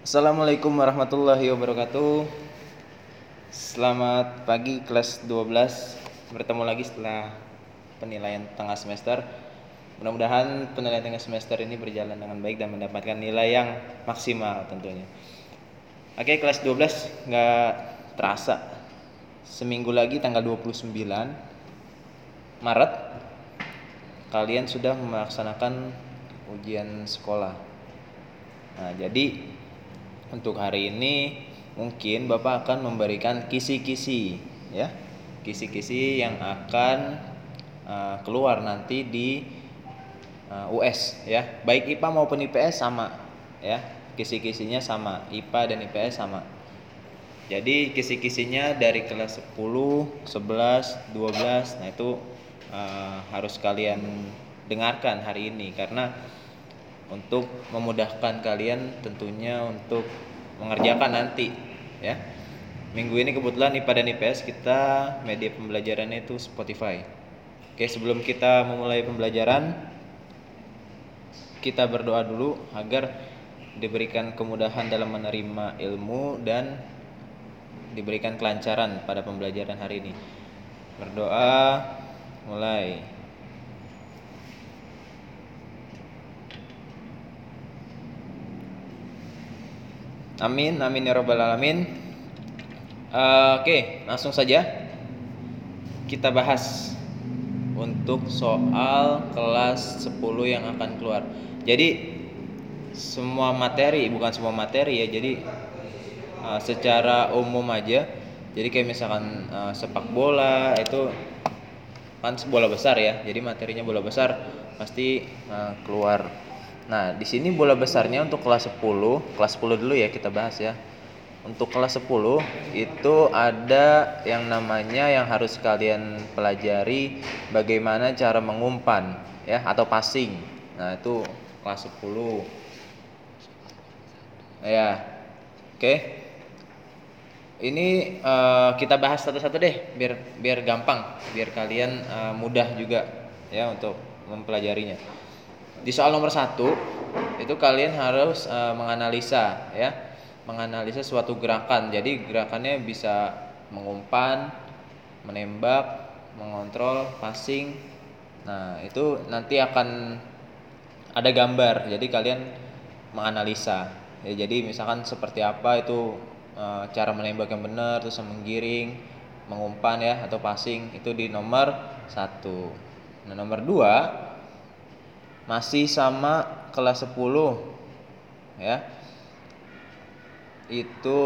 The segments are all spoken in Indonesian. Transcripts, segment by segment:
Assalamualaikum warahmatullahi wabarakatuh. Selamat pagi kelas 12 Bertemu lagi setelah penilaian tengah semester. Mudah-mudahan penilaian tengah semester ini berjalan dengan baik dan mendapatkan nilai yang maksimal tentunya. Oke kelas 12 nggak terasa. Seminggu lagi tanggal 29 Maret Kalian sudah melaksanakan ujian sekolah. Nah jadi untuk hari ini mungkin Bapak akan memberikan kisi-kisi ya. Kisi-kisi yang akan uh, keluar nanti di uh, US ya. Baik IPA maupun IPS sama ya. Kisi-kisinya sama, IPA dan IPS sama. Jadi kisi-kisinya dari kelas 10, 11, 12. Nah, itu uh, harus kalian dengarkan hari ini karena untuk memudahkan kalian tentunya untuk mengerjakan nanti ya. Minggu ini kebetulan IPA dan IPS kita media pembelajarannya itu Spotify. Oke sebelum kita memulai pembelajaran kita berdoa dulu agar diberikan kemudahan dalam menerima ilmu dan diberikan kelancaran pada pembelajaran hari ini. Berdoa mulai Amin, amin ya robbal alamin. Uh, Oke, okay, langsung saja kita bahas untuk soal kelas 10 yang akan keluar. Jadi semua materi, bukan semua materi ya. Jadi uh, secara umum aja. Jadi kayak misalkan uh, sepak bola itu kan bola besar ya. Jadi materinya bola besar pasti uh, keluar Nah, di sini bola besarnya untuk kelas 10, kelas 10 dulu ya kita bahas ya. Untuk kelas 10 itu ada yang namanya yang harus kalian pelajari bagaimana cara mengumpan ya atau passing. Nah, itu kelas 10. Ya. Oke. Ini uh, kita bahas satu-satu deh biar biar gampang, biar kalian uh, mudah juga ya untuk mempelajarinya di soal nomor satu itu kalian harus uh, menganalisa ya. Menganalisa suatu gerakan. Jadi gerakannya bisa mengumpan menembak mengontrol passing. Nah itu nanti akan ada gambar. Jadi kalian menganalisa. Ya jadi misalkan seperti apa itu e, cara menembak yang benar terus menggiring mengumpan ya atau passing itu di nomor satu. Nah nomor dua masih sama kelas 10 ya. Itu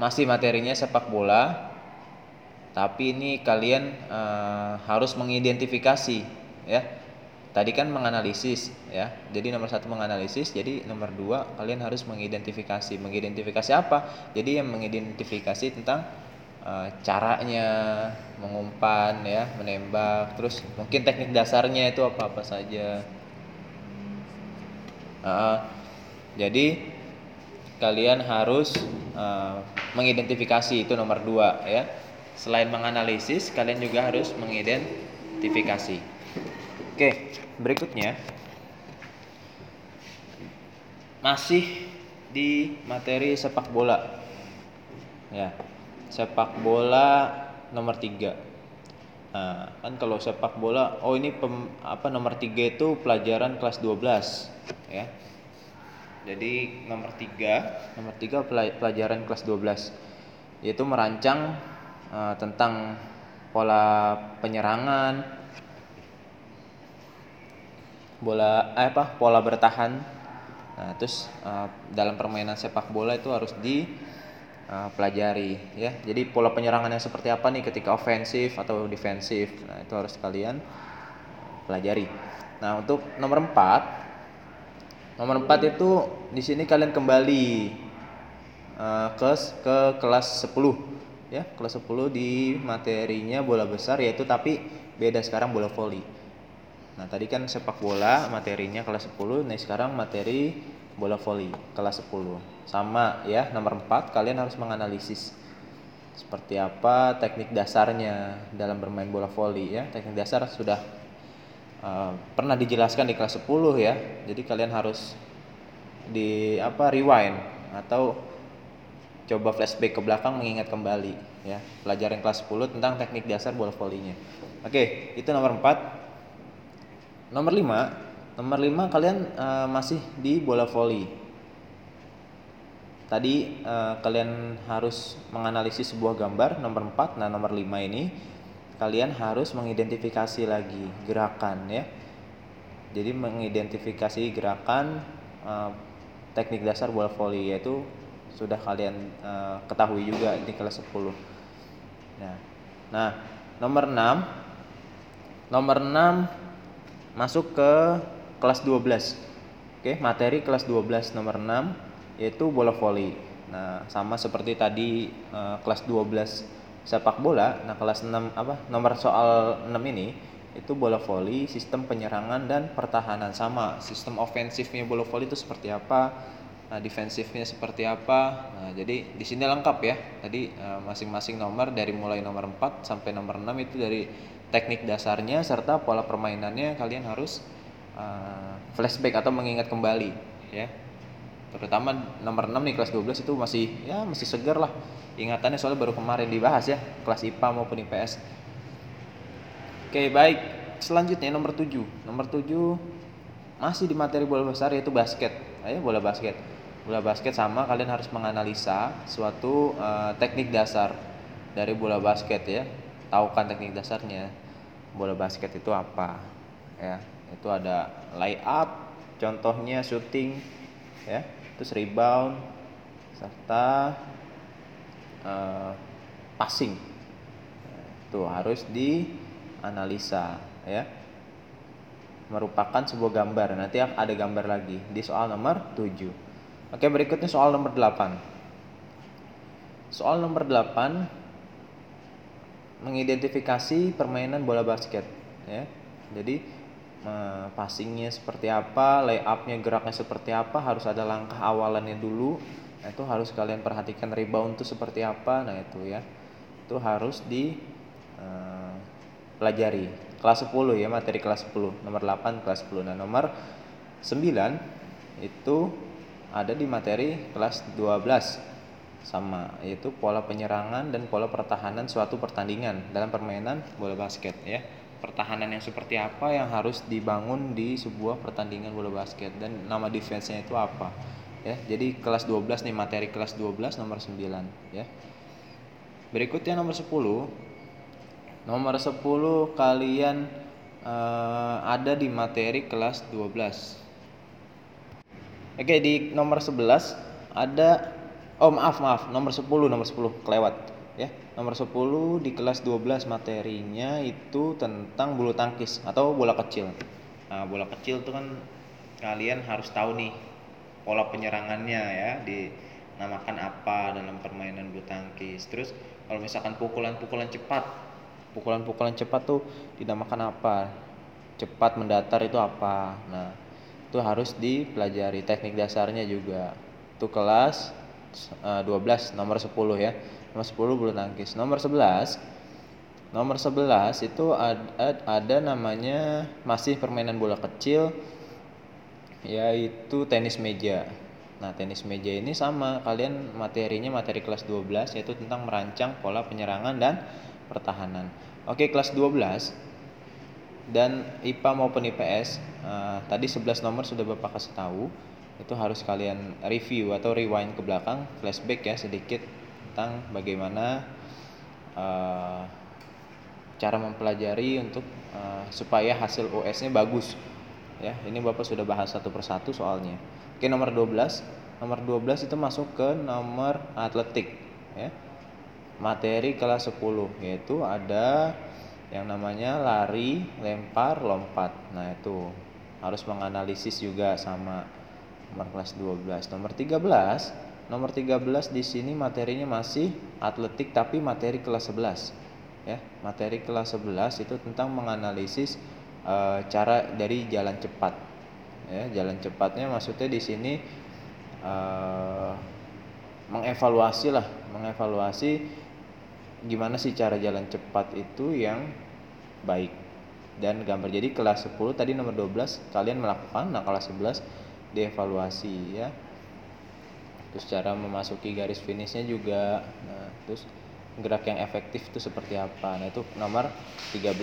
masih materinya sepak bola tapi ini kalian uh, harus mengidentifikasi ya. Tadi kan menganalisis ya. Jadi nomor satu menganalisis jadi nomor dua kalian harus mengidentifikasi. Mengidentifikasi apa? Jadi yang mengidentifikasi tentang uh, caranya mengumpan ya menembak terus mungkin teknik dasarnya itu apa apa saja Jadi kalian harus uh, mengidentifikasi itu nomor dua ya. Selain menganalisis, kalian juga harus mengidentifikasi. Oke, berikutnya masih di materi sepak bola. Ya, sepak bola nomor tiga. Nah, kan kalau sepak bola, oh ini pem, apa nomor tiga itu pelajaran kelas 12 ya. Jadi nomor tiga nomor tiga pelajaran kelas 12 yaitu merancang uh, tentang pola penyerangan bola eh, apa pola bertahan. Nah terus uh, dalam permainan sepak bola itu harus di uh, pelajari ya. Jadi pola penyerangannya seperti apa nih ketika ofensif atau defensif? Nah itu harus kalian pelajari. Nah untuk nomor 4 Nomor 4 itu di sini kalian kembali uh, ke ke kelas 10 ya, kelas 10 di materinya bola besar yaitu tapi beda sekarang bola voli. Nah, tadi kan sepak bola materinya kelas 10, nah sekarang materi bola voli kelas 10. Sama ya, nomor 4 kalian harus menganalisis seperti apa teknik dasarnya dalam bermain bola voli ya. Teknik dasar sudah uh, pernah dijelaskan di kelas 10 ya. Jadi kalian harus di apa rewind atau coba flashback ke belakang mengingat kembali ya pelajaran kelas 10 tentang teknik dasar bola volinya oke itu nomor 4 nomor 5 nomor 5 kalian uh, masih di bola voli. Tadi uh, kalian harus menganalisis sebuah gambar nomor 4 nah nomor 5 ini kalian harus mengidentifikasi lagi gerakan ya. Jadi mengidentifikasi gerakan uh, teknik dasar bola voli yaitu sudah kalian uh, ketahui juga di kelas 10. Nah, nah nomor 6 nomor 6 masuk ke kelas 12. Oke, materi kelas 12 nomor 6 yaitu bola voli. Nah, sama seperti tadi uh, kelas 12 sepak bola. Nah, kelas 6 apa? Nomor soal 6 ini itu bola voli, sistem penyerangan dan pertahanan sama. Sistem ofensifnya bola voli itu seperti apa? Nah, defensifnya seperti apa. Nah, jadi di sini lengkap ya. Tadi eh, masing-masing uh, nomor dari mulai nomor 4 sampai nomor 6 itu dari teknik dasarnya serta pola permainannya kalian harus uh, flashback atau mengingat kembali ya. Terutama nomor 6 nih kelas 12 itu masih ya masih segar lah. Ingatannya soalnya baru kemarin dibahas ya, kelas IPA maupun IPS. Oke, baik. Selanjutnya nomor 7. Nomor 7 masih di materi bola besar yaitu basket. Ayo bola basket bola basket sama kalian harus menganalisa suatu uh, teknik dasar dari bola basket ya tahu kan teknik dasarnya bola basket itu apa ya itu ada lay up contohnya shooting ya. Terus rebound serta uh, passing. Itu harus dianalisa ya. Merupakan sebuah gambar. Nanti ada gambar lagi di soal nomor 7 Oke, berikutnya soal nomor 8. Soal nomor 8 mengidentifikasi permainan bola basket ya. Jadi passingnya seperti apa, layupnya geraknya seperti apa, harus ada langkah awalannya dulu. Nah, itu harus kalian perhatikan rebound itu seperti apa. Nah, itu ya. Itu harus di uh, pelajari. Kelas 10 ya, materi kelas 10. Nomor 8 kelas 10. Nah, nomor 9 itu ada di materi kelas 12 sama yaitu pola penyerangan dan pola pertahanan suatu pertandingan dalam permainan bola basket ya pertahanan yang seperti apa yang harus dibangun di sebuah pertandingan bola basket? Dan nama defense-nya itu apa? Ya jadi kelas 12 nih materi kelas 12 nomor 9 ya. Berikutnya nomor 10 nomor 10 kalian uh, ada di materi kelas 12 Oke, di nomor 11 ada oh maaf maaf, nomor 10 nomor 10 kelewat ya. Nomor 10 di kelas 12 materinya itu tentang bulu tangkis atau bola kecil. Nah, bola kecil itu kan kalian harus tahu nih pola penyerangannya ya dinamakan apa dalam permainan bulu tangkis. Terus kalau misalkan pukulan-pukulan cepat, pukulan-pukulan cepat tuh dinamakan apa? Cepat mendatar itu apa? Nah, itu harus dipelajari teknik dasarnya juga itu kelas uh, eh, 12 nomor 10 ya nomor 10 bulu tangkis. Nomor 11 nomor 11 itu ada, ada namanya masih permainan bola kecil yaitu tenis meja. Nah tenis meja ini sama. Kalian materinya materi kelas 12 yaitu tentang merancang pola penyerangan dan pertahanan. Oke kelas 12 dan IPA maupun IPS uh, tadi 11 nomor sudah Bapak kasih tahu. Itu harus kalian review atau rewind ke belakang. Flashback ya sedikit tentang bagaimana uh, cara mempelajari untuk uh, supaya hasil US-nya bagus ya ini Bapak sudah bahas satu persatu soalnya oke nomor 12 nomor 12 itu masuk ke nomor atletik ya materi kelas 10 yaitu ada yang namanya lari, lempar, lompat. Nah, itu harus menganalisis juga sama nomor kelas 12. Nomor 13, nomor 13 di sini materinya masih atletik tapi materi kelas 11. Ya, materi kelas 11 itu tentang menganalisis e, cara dari jalan cepat. Ya, jalan cepatnya maksudnya di sini e, mengevaluasi lah, mengevaluasi gimana sih cara jalan cepat itu yang baik dan gambar jadi kelas 10 tadi nomor 12 kalian melakukan nah kelas 11 dievaluasi ya terus cara memasuki garis finishnya juga nah terus gerak yang efektif itu seperti apa? Nah itu nomor 13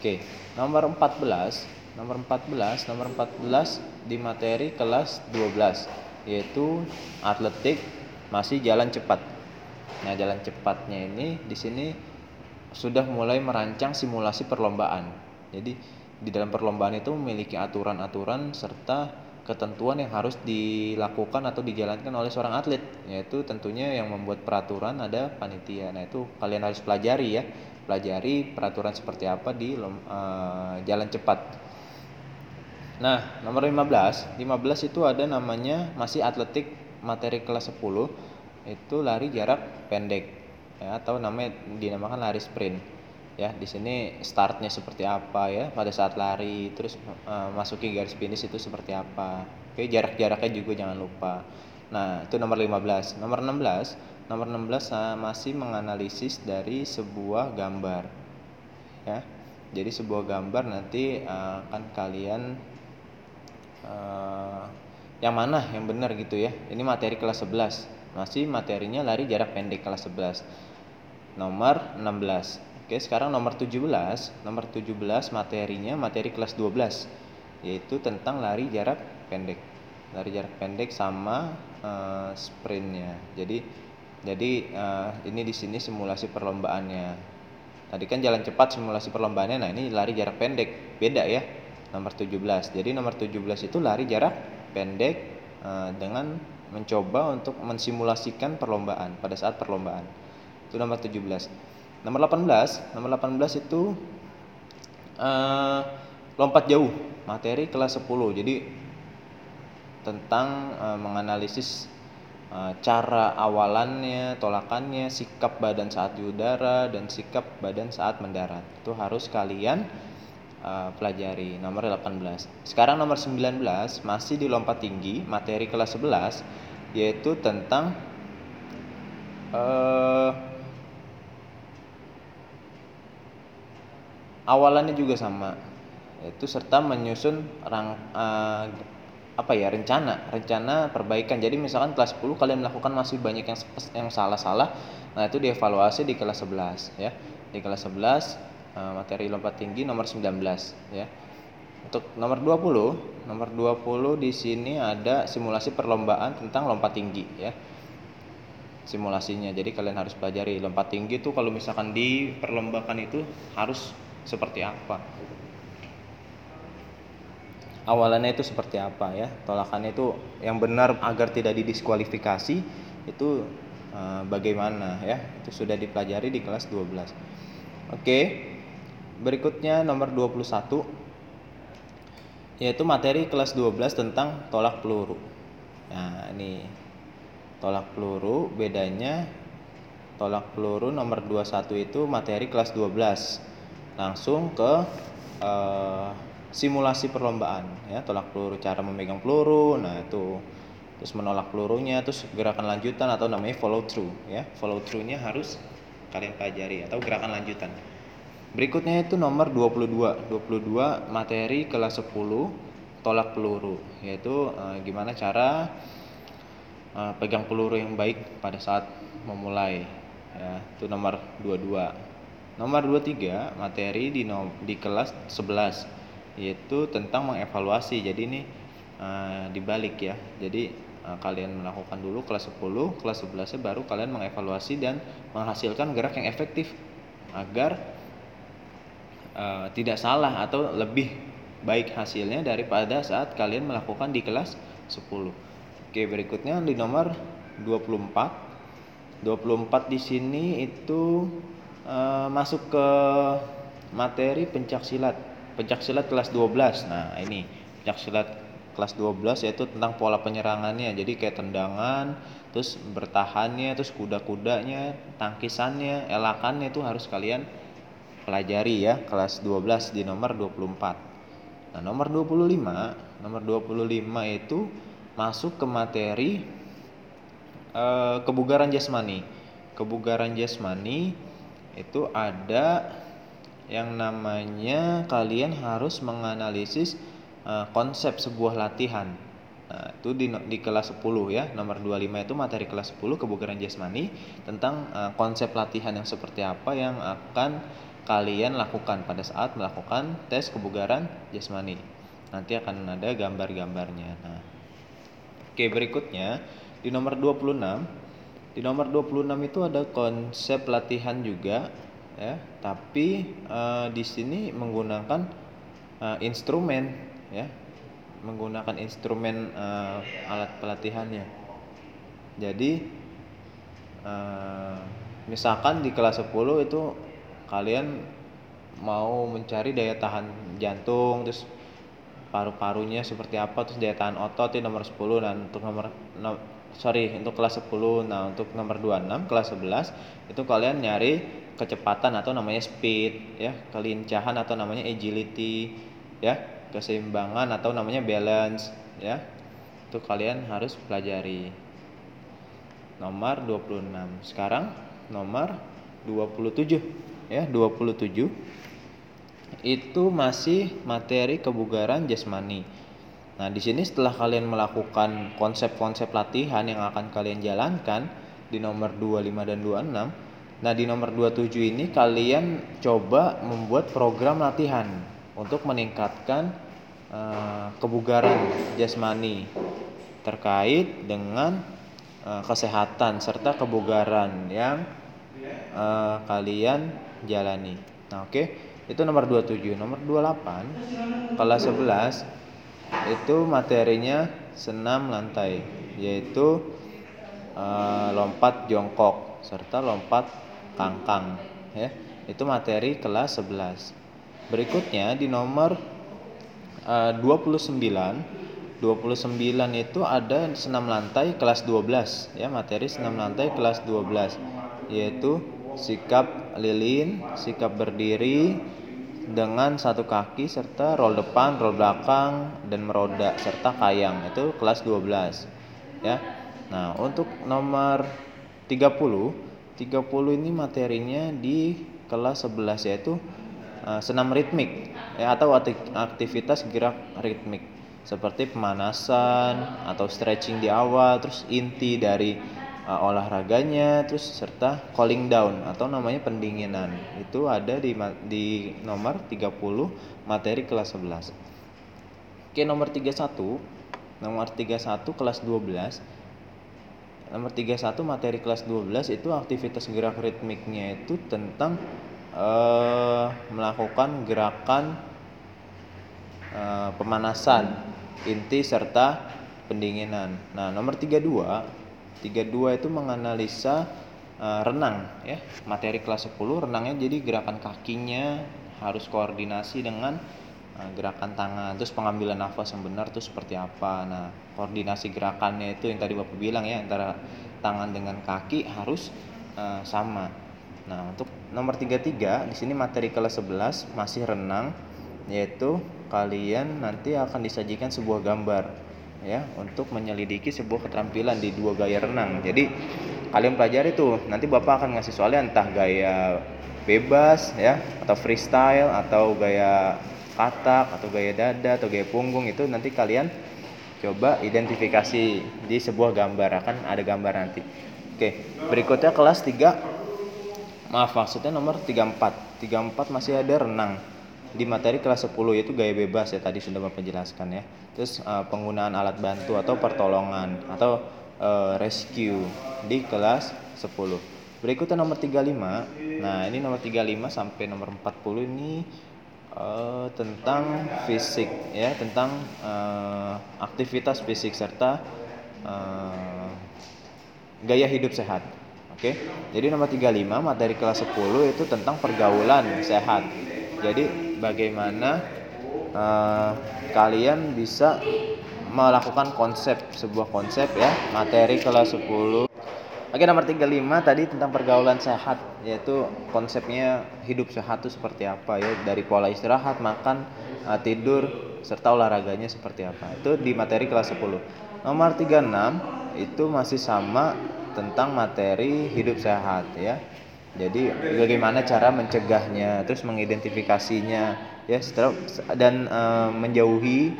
oke nomor 14 nomor 14 nomor 14 di materi kelas 12 yaitu atletik masih jalan cepat. Nah jalan cepatnya ini di sini sudah mulai merancang simulasi perlombaan. Jadi di dalam perlombaan itu memiliki aturan-aturan serta ketentuan yang harus dilakukan atau dijalankan oleh seorang atlet yaitu tentunya yang membuat peraturan ada panitia. Nah itu kalian harus pelajari ya. Pelajari peraturan seperti apa di uh, jalan cepat. Nah nomor 15 15 itu ada namanya masih atletik materi kelas 10 itu lari jarak pendek ya, atau namanya dinamakan lari sprint ya di sini startnya seperti apa ya pada saat lari terus uh, masuki garis finish itu seperti apa. Oke jarak-jaraknya juga jangan lupa. Nah itu nomor 15 nomor 16 nomor 16 uh, masih menganalisis dari sebuah gambar. Ya jadi sebuah gambar nanti uh, kalian uh, yang mana yang benar gitu ya. Ini materi kelas 11 masih materinya lari jarak pendek kelas 11 nomor 16 Oke, sekarang nomor 17. Nomor 17 materinya materi kelas 12 yaitu tentang lari jarak pendek. Lari jarak pendek sama uh, sprintnya. Jadi jadi uh, ini di sini simulasi perlombaannya. Tadi kan jalan cepat simulasi perlombaannya. Nah, ini lari jarak pendek. Beda ya. Nomor 17. Jadi nomor 17 itu lari jarak pendek uh, dengan mencoba untuk mensimulasikan perlombaan pada saat perlombaan. Itu nomor 17. Nomor 18, nomor 18 itu uh, lompat jauh, materi kelas 10. Jadi tentang uh, menganalisis uh, cara awalannya, tolakannya, sikap badan saat di udara dan sikap badan saat mendarat. Itu harus kalian uh, pelajari. Nomor 18. Sekarang nomor 19 masih di lompat tinggi, materi kelas 11 yaitu tentang uh, awalannya juga sama itu serta menyusun rang uh, apa ya rencana rencana perbaikan. Jadi misalkan kelas 10 kalian melakukan masih banyak yang yang salah-salah nah itu dievaluasi di kelas 11 ya. Di kelas 11 uh, eh, materi lompat tinggi nomor 19 ya. Untuk nomor 20 nomor 20 di sini ada simulasi perlombaan tentang lompat tinggi ya. Simulasinya jadi kalian harus pelajari lompat tinggi itu kalau misalkan di perlombakan itu harus seperti apa? Awalannya itu seperti apa ya? Tolakannya itu yang benar agar tidak didiskualifikasi itu uh, bagaimana ya? Itu sudah dipelajari di kelas 12 oke berikutnya nomor 21 yaitu materi kelas 12 tentang tolak peluru. Nah ini tolak peluru bedanya tolak peluru nomor 21 itu materi kelas 12 langsung ke uh, simulasi perlombaan ya tolak peluru cara memegang peluru nah itu terus menolak pelurunya terus gerakan lanjutan atau namanya follow through ya follow throughnya harus kalian pelajari atau gerakan lanjutan. Berikutnya itu nomor 22 22 materi kelas 10 tolak peluru yaitu uh, gimana cara uh, pegang peluru yang baik pada saat memulai ya itu nomor 22 Nomor 23 materi di nom di kelas 11 yaitu tentang mengevaluasi. Jadi ini uh, dibalik ya. Jadi uh, kalian melakukan dulu kelas 10, kelas 11 baru kalian mengevaluasi dan menghasilkan gerak yang efektif agar uh, tidak salah atau lebih baik hasilnya daripada saat kalian melakukan di kelas 10. Oke, berikutnya di nomor 24. 24 di sini itu uh, masuk ke materi pencak silat. Pencak silat kelas 12 nah ini. Pencak silat kelas 12 yaitu tentang pola penyerangannya. Jadi kayak tendangan terus bertahannya terus kuda-kudanya tangkisannya elakannya itu harus kalian pelajari ya. Kelas 12 di nomor 24 nah nomor 25 nomor 25 itu masuk ke materi uh, kebugaran jasmani. Kebugaran jasmani itu ada yang namanya kalian harus menganalisis uh, konsep sebuah latihan. Nah, itu di, di kelas 10 ya. Nomor 25 itu materi kelas 10 kebugaran jasmani tentang uh, konsep latihan yang seperti apa yang akan kalian lakukan pada saat melakukan tes kebugaran jasmani. Nanti akan ada gambar-gambarnya. Nah, oke berikutnya di nomor 26 di nomor 26 itu ada konsep latihan juga ya, tapi uh, di sini menggunakan uh, instrumen ya. Menggunakan instrumen uh, alat pelatihannya. Jadi uh, misalkan di kelas 10 itu kalian mau mencari daya tahan jantung terus paru-parunya seperti apa terus daya tahan otot di nomor 10 dan untuk nomor no, sorry untuk kelas 10 nah untuk nomor 26 kelas 11 itu kalian nyari kecepatan atau namanya speed ya kelincahan atau namanya agility ya keseimbangan atau namanya balance ya. Itu kalian harus pelajari. Nomor 26 sekarang nomor 27 ya 27 itu masih materi kebugaran jasmani Nah, di sini setelah kalian melakukan konsep-konsep latihan yang akan kalian jalankan di nomor 25 dan 26, nah di nomor 27 ini kalian coba membuat program latihan untuk meningkatkan uh, kebugaran jasmani terkait dengan uh, kesehatan serta kebugaran yang uh, kalian jalani. Nah, oke. Okay. Itu nomor 27. Nomor 28 kelas 11 itu materinya senam lantai yaitu uh, lompat jongkok serta lompat kangkang ya. Itu materi kelas 11 berikutnya di nomor uh, 29 29 itu ada senam lantai kelas 12 ya materi senam lantai kelas 12 yaitu sikap lilin sikap berdiri dengan satu kaki serta roll depan, roll belakang dan meroda serta kayang itu kelas 12 ya. Nah, untuk nomor 30 30 ini materinya di kelas 11 yaitu uh, senam ritmik ya atau aktivitas gerak ritmik seperti pemanasan atau stretching di awal terus inti dari uh, olahraganya terus serta cooling down atau namanya pendinginan. Itu ada di di nomor 30 materi kelas 11 oke nomor 31 nomor 31 kelas 12 nomor 31 materi kelas 12 itu aktivitas gerak ritmiknya itu tentang uh, melakukan gerakan uh, pemanasan inti serta pendinginan. Nah nomor 32 32 itu menganalisa uh, renang ya. Materi kelas 10 renangnya jadi gerakan kakinya harus koordinasi dengan uh, gerakan tangan terus pengambilan nafas yang benar itu seperti apa. Nah koordinasi gerakannya itu yang tadi bapak bilang ya antara tangan dengan kaki harus uh, sama. Nah untuk nomor 33 di sini materi kelas 11 masih renang yaitu kalian nanti akan disajikan sebuah gambar ya untuk menyelidiki sebuah keterampilan di dua gaya renang. Jadi kalian pelajari tuh, nanti Bapak akan ngasih soalnya entah gaya bebas ya atau freestyle atau gaya katak atau gaya dada atau gaya punggung itu nanti kalian coba identifikasi di sebuah gambar akan ada gambar nanti. Oke, berikutnya kelas 3 maaf maksudnya nomor 34. 34 masih ada renang di materi kelas 10 yaitu gaya bebas ya tadi sudah Bapak jelaskan ya. Terus uh, penggunaan alat bantu atau pertolongan atau uh, rescue di kelas 10. Berikutnya nomor 35. Nah, ini nomor 35 sampai nomor 40 ini uh, tentang fisik ya, tentang uh, aktivitas fisik serta uh, gaya hidup sehat. Oke. Okay? Jadi nomor 35 materi kelas 10 itu tentang pergaulan sehat. Jadi bagaimana uh, kalian bisa melakukan konsep sebuah konsep ya materi kelas 10 Oke nomor 35 tadi tentang pergaulan sehat yaitu konsepnya hidup sehat itu seperti apa ya dari pola istirahat, makan, uh, tidur serta olahraganya seperti apa. Itu di materi kelas 10. Nomor 36 itu masih sama tentang materi hidup sehat ya jadi bagaimana cara mencegahnya terus mengidentifikasinya ya setelah dan uh, menjauhi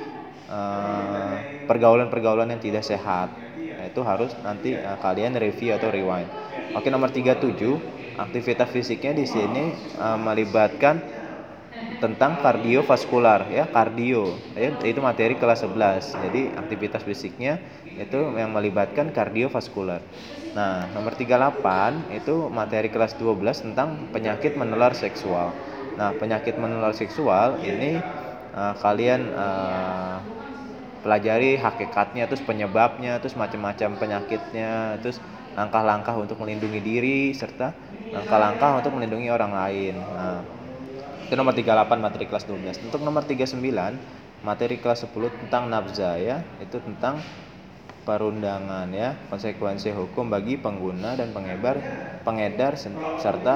uh, pergaulan-pergaulan yang tidak sehat. Nah, itu harus nanti uh, kalian review atau rewind. Oke, nomor 37, aktivitas fisiknya di sini melibatkan tentang kardiovaskular ya, kardio. Ya, itu materi kelas 11. Jadi aktivitas fisiknya itu yang melibatkan kardiovaskular. Nah, nomor 38 itu materi kelas 12 tentang penyakit menular seksual. Nah, penyakit menular seksual ini uh, kalian uh, pelajari hakikatnya, terus penyebabnya, terus macam-macam penyakitnya, terus langkah-langkah untuk melindungi diri serta langkah-langkah untuk melindungi orang lain. Nah, itu nomor 38 materi kelas 12. Untuk nomor 39 materi kelas 10 tentang nafza ya, itu tentang perundangan ya. Konsekuensi hukum bagi pengguna dan pengebar pengedar serta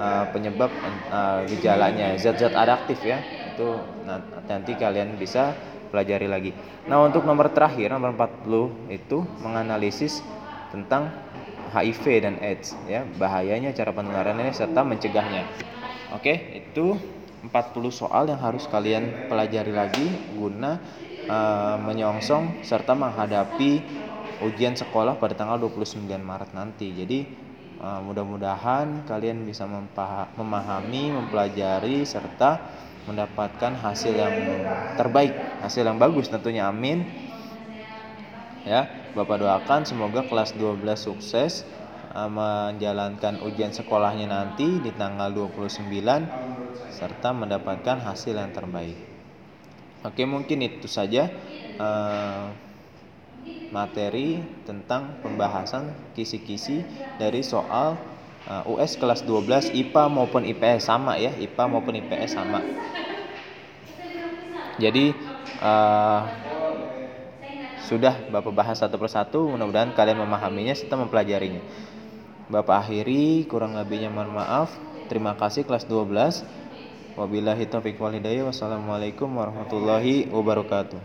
uh, penyebab uh, gejalanya. Zat-zat adaptif ya. Itu nanti kalian bisa pelajari lagi. Nah untuk nomor terakhir nomor 40 itu menganalisis tentang HIV dan AIDS ya. Bahayanya cara penularannya serta mencegahnya oke itu 40 soal yang harus kalian pelajari lagi guna uh, menyongsong serta menghadapi ujian sekolah pada tanggal 29 Maret nanti. Jadi uh, mudah-mudahan kalian bisa memahami, mempelajari serta mendapatkan hasil yang terbaik, hasil yang bagus tentunya amin. Ya, Bapak doakan semoga kelas 12 sukses menjalankan ujian sekolahnya nanti di tanggal 29 serta mendapatkan hasil yang terbaik. Oke, mungkin itu saja uh, materi tentang pembahasan kisi-kisi dari soal eh, US kelas 12 IPA maupun IPS sama ya, IPA maupun IPS sama. Jadi uh, sudah Bapak bahas satu persatu, mudah-mudahan kalian memahaminya serta mempelajarinya. Bapak akhiri, kurang lebihnya mohon maaf. Terima kasih kelas 12. Wabillahi taufiq wal hidayah. Wassalamualaikum warahmatullahi wabarakatuh.